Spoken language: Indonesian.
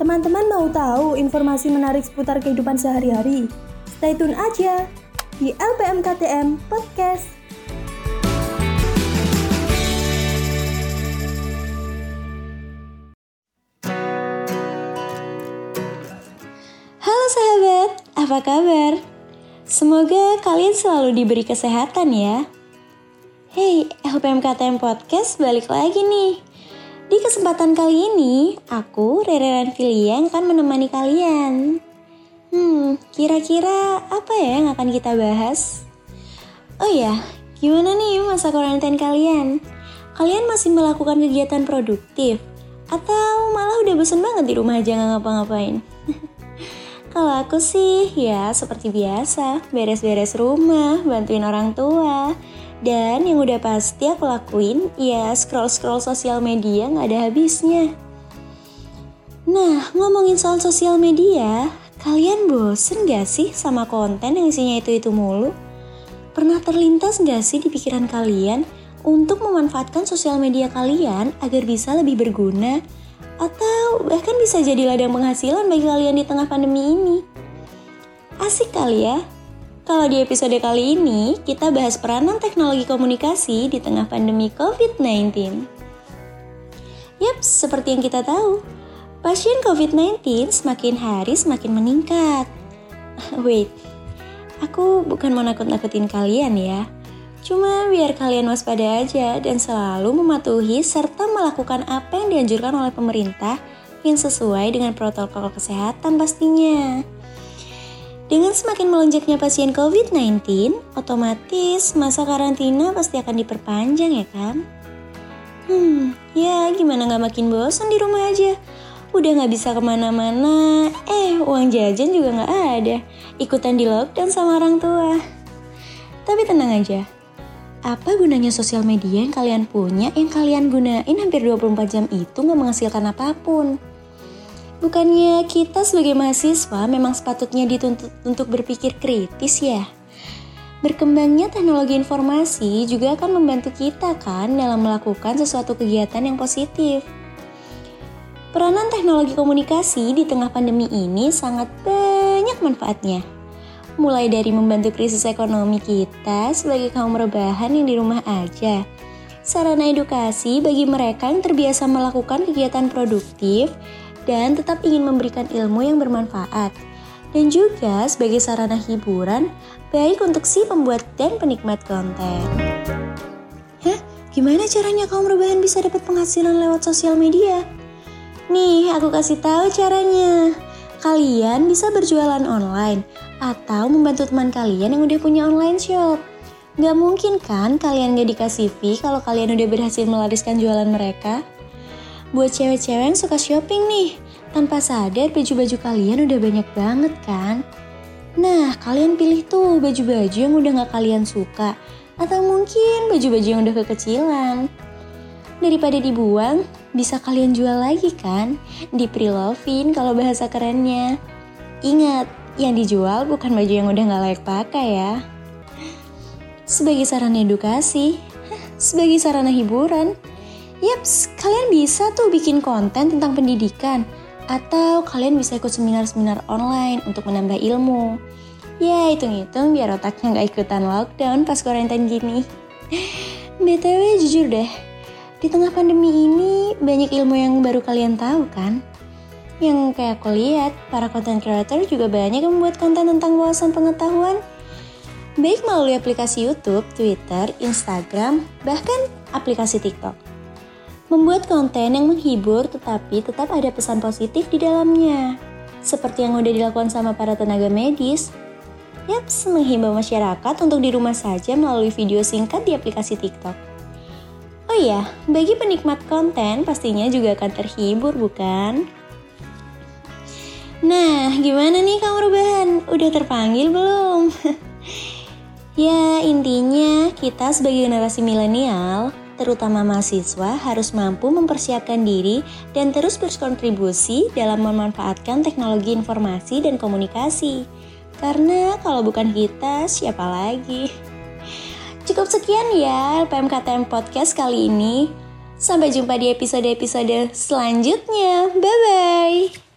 Teman-teman mau tahu informasi menarik seputar kehidupan sehari-hari? Stay tune aja di LPMKTM Podcast. Halo sahabat, apa kabar? Semoga kalian selalu diberi kesehatan ya. Hey, LPMKTM Podcast balik lagi nih. Di kesempatan kali ini, aku, Rere Ranfilia, akan menemani kalian. Hmm, kira-kira apa ya yang akan kita bahas? Oh ya, gimana nih masa karantina kalian? Kalian masih melakukan kegiatan produktif? Atau malah udah bosan banget di rumah aja nggak ngapa-ngapain? Kalau aku sih ya seperti biasa, beres-beres rumah, bantuin orang tua, dan yang udah pasti aku lakuin, ya scroll-scroll sosial media nggak ada habisnya. Nah, ngomongin soal sosial media, kalian bosen gak sih sama konten yang isinya itu-itu mulu? Pernah terlintas gak sih di pikiran kalian untuk memanfaatkan sosial media kalian agar bisa lebih berguna? Atau bahkan bisa jadi ladang penghasilan bagi kalian di tengah pandemi ini? Asik kali ya? Kalau di episode kali ini, kita bahas peranan teknologi komunikasi di tengah pandemi COVID-19. Yap, seperti yang kita tahu, pasien COVID-19 semakin hari semakin meningkat. Wait, aku bukan mau nakut-nakutin kalian ya. Cuma biar kalian waspada aja dan selalu mematuhi serta melakukan apa yang dianjurkan oleh pemerintah yang sesuai dengan protokol kesehatan pastinya. Dengan semakin melonjaknya pasien COVID-19, otomatis masa karantina pasti akan diperpanjang ya kan? Hmm, ya gimana nggak makin bosan di rumah aja? Udah nggak bisa ke mana-mana, eh uang jajan juga nggak ada. Ikutan di lockdown sama orang tua. Tapi tenang aja, apa gunanya sosial media yang kalian punya yang kalian gunain hampir 24 jam itu nggak menghasilkan apa pun? Bukannya kita sebagai mahasiswa memang sepatutnya dituntut untuk berpikir kritis ya? Berkembangnya teknologi informasi juga akan membantu kita kan dalam melakukan sesuatu kegiatan yang positif. Peranan teknologi komunikasi di tengah pandemi ini sangat banyak manfaatnya. Mulai dari membantu krisis ekonomi kita sebagai kaum rebahan yang di rumah aja, sarana edukasi bagi mereka yang terbiasa melakukan kegiatan produktif, dan tetap ingin memberikan ilmu yang bermanfaat. Dan juga sebagai sarana hiburan, baik untuk si pembuat dan penikmat konten. Hah? Gimana caranya kaum rebahan bisa dapat penghasilan lewat sosial media? Nih, aku kasih tahu caranya. Kalian bisa berjualan online atau membantu teman kalian yang udah punya online shop. Gak mungkin kan kalian gak dikasih fee kalau kalian udah berhasil melariskan jualan mereka? Buat cewek-cewek yang suka shopping nih, tanpa sadar baju-baju kalian udah banyak banget kan? Nah, kalian pilih tuh baju-baju yang udah gak kalian suka, atau mungkin baju-baju yang udah kekecilan. Daripada dibuang, bisa kalian jual lagi kan? Di pre-lovin kalau bahasa kerennya. Ingat, yang dijual bukan baju yang udah gak layak pakai ya. Sebagai sarana edukasi, sebagai sarana hiburan, Yaps, kalian bisa tuh bikin konten tentang pendidikan atau kalian bisa ikut seminar-seminar online untuk menambah ilmu. Ya, hitung-hitung biar otaknya nggak ikutan lockdown pas quarantine gini. BTW jujur deh, di tengah pandemi ini banyak ilmu yang baru kalian tahu kan? Yang kayak aku lihat, para content creator juga banyak yang membuat konten tentang wawasan pengetahuan. Baik melalui aplikasi YouTube, Twitter, Instagram, bahkan aplikasi TikTok. Membuat konten yang menghibur tetapi tetap ada pesan positif di dalamnya. Seperti yang udah dilakukan sama para tenaga medis. Yaps, menghimbau masyarakat untuk di rumah saja melalui video singkat di aplikasi TikTok. Oh iya, bagi penikmat konten pastinya juga akan terhibur bukan? Nah, gimana nih kamu rebahan? Udah terpanggil belum? ya, intinya kita sebagai generasi milenial terutama mahasiswa, harus mampu mempersiapkan diri dan terus berkontribusi dalam memanfaatkan teknologi informasi dan komunikasi. Karena kalau bukan kita, siapa lagi? Cukup sekian ya LPMKTM Podcast kali ini. Sampai jumpa di episode-episode selanjutnya. Bye-bye.